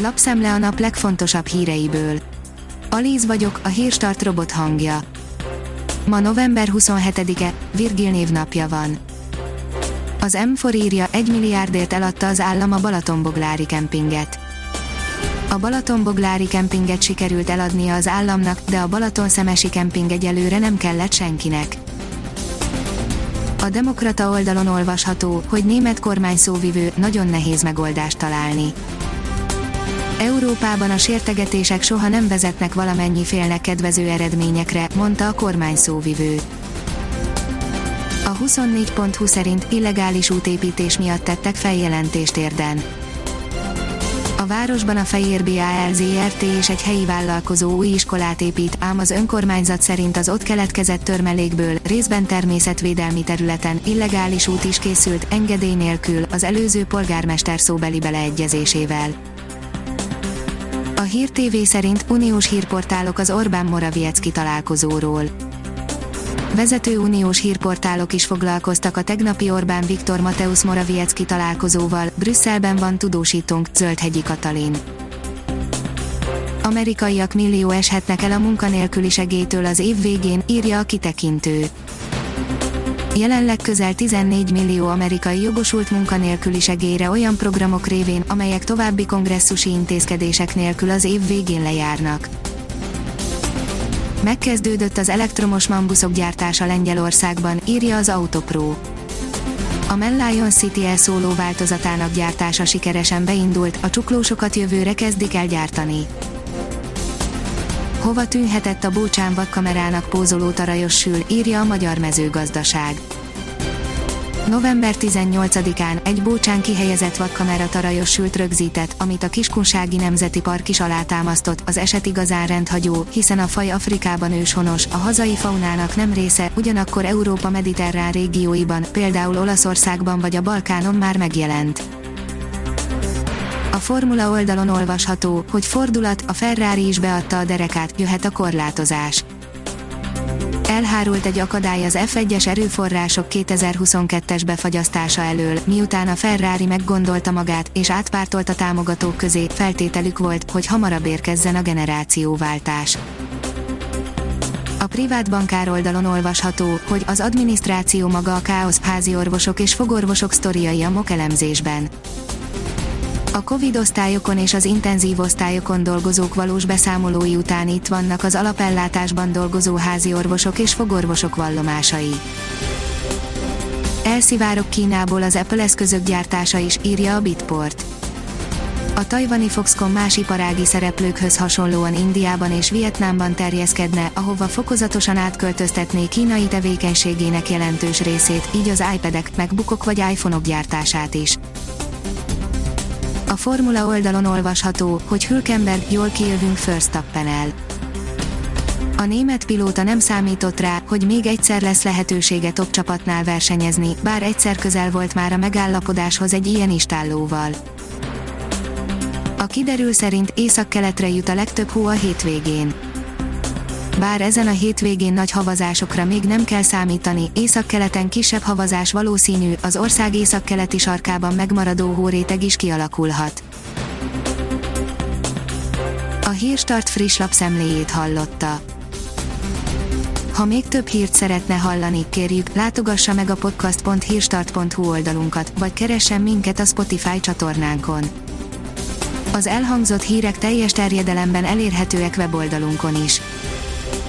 Lapszemle a nap legfontosabb híreiből. Alíz vagyok, a hírstart robot hangja. Ma november 27-e, Virgil névnapja van. Az M4 írja, 1 milliárdért eladta az állam a Balatonboglári kempinget. A Balatonboglári kempinget sikerült eladnia az államnak, de a Balaton szemesi kemping egyelőre nem kellett senkinek. A Demokrata oldalon olvasható, hogy német kormány szóvivő nagyon nehéz megoldást találni. Európában a sértegetések soha nem vezetnek valamennyi félnek kedvező eredményekre, mondta a kormány szóvivő. A 24.20 szerint illegális útépítés miatt tettek feljelentést érden. A városban a Fehér BAL ZRT és egy helyi vállalkozó új iskolát épít, ám az önkormányzat szerint az ott keletkezett törmelékből, részben természetvédelmi területen, illegális út is készült, engedély nélkül, az előző polgármester szóbeli beleegyezésével. Hír TV szerint uniós hírportálok az Orbán Morawiecki találkozóról. Vezető uniós hírportálok is foglalkoztak a tegnapi Orbán Viktor Mateusz Morawiecki találkozóval, Brüsszelben van tudósítónk, Zöldhegyi Katalin. Amerikaiak millió eshetnek el a munkanélküli segélytől az év végén, írja a kitekintő. Jelenleg közel 14 millió amerikai jogosult munkanélküli segélyre olyan programok révén, amelyek további kongresszusi intézkedések nélkül az év végén lejárnak. Megkezdődött az elektromos mambuszok gyártása Lengyelországban, írja az Autopro. A Lion City elszóló változatának gyártása sikeresen beindult, a csuklósokat jövőre kezdik el gyártani. Hova tűnhetett a Bócsán vadkamerának pózoló tarajos sül, írja a Magyar Mezőgazdaság. November 18-án egy Bócsán kihelyezett vadkamera tarajos sült rögzített, amit a Kiskunsági Nemzeti Park is alátámasztott, az eset igazán rendhagyó, hiszen a faj Afrikában őshonos, a hazai faunának nem része, ugyanakkor Európa mediterrán régióiban, például Olaszországban vagy a Balkánon már megjelent. A Formula oldalon olvasható, hogy fordulat, a Ferrari is beadta a derekát, jöhet a korlátozás. Elhárult egy akadály az F1-es erőforrások 2022-es befagyasztása elől, miután a Ferrari meggondolta magát, és átpártolt a támogatók közé, feltételük volt, hogy hamarabb érkezzen a generációváltás. A privát bankár oldalon olvasható, hogy az adminisztráció maga a káosz, házi orvosok és fogorvosok sztoriai a MOK elemzésben. A Covid osztályokon és az intenzív osztályokon dolgozók valós beszámolói után itt vannak az alapellátásban dolgozó házi orvosok és fogorvosok vallomásai. Elszivárok Kínából az Apple eszközök gyártása is, írja a Bitport. A tajvani Foxconn más iparági szereplőkhöz hasonlóan Indiában és Vietnámban terjeszkedne, ahova fokozatosan átköltöztetné kínai tevékenységének jelentős részét, így az iPad-ek, MacBookok vagy iPhone-ok gyártását is. Formula oldalon olvasható, hogy Hülkenberg jól kijövünk first el. A német pilóta nem számított rá, hogy még egyszer lesz lehetősége top csapatnál versenyezni, bár egyszer közel volt már a megállapodáshoz egy ilyen istállóval. A kiderül szerint észak-keletre jut a legtöbb hó a hétvégén. Bár ezen a hétvégén nagy havazásokra még nem kell számítani, északkeleten kisebb havazás valószínű, az ország északkeleti sarkában megmaradó hóréteg is kialakulhat. A Hírstart friss lapszemléjét hallotta. Ha még több hírt szeretne hallani, kérjük, látogassa meg a podcast.hírstart.hu oldalunkat, vagy keressen minket a Spotify csatornánkon. Az elhangzott hírek teljes terjedelemben elérhetőek weboldalunkon is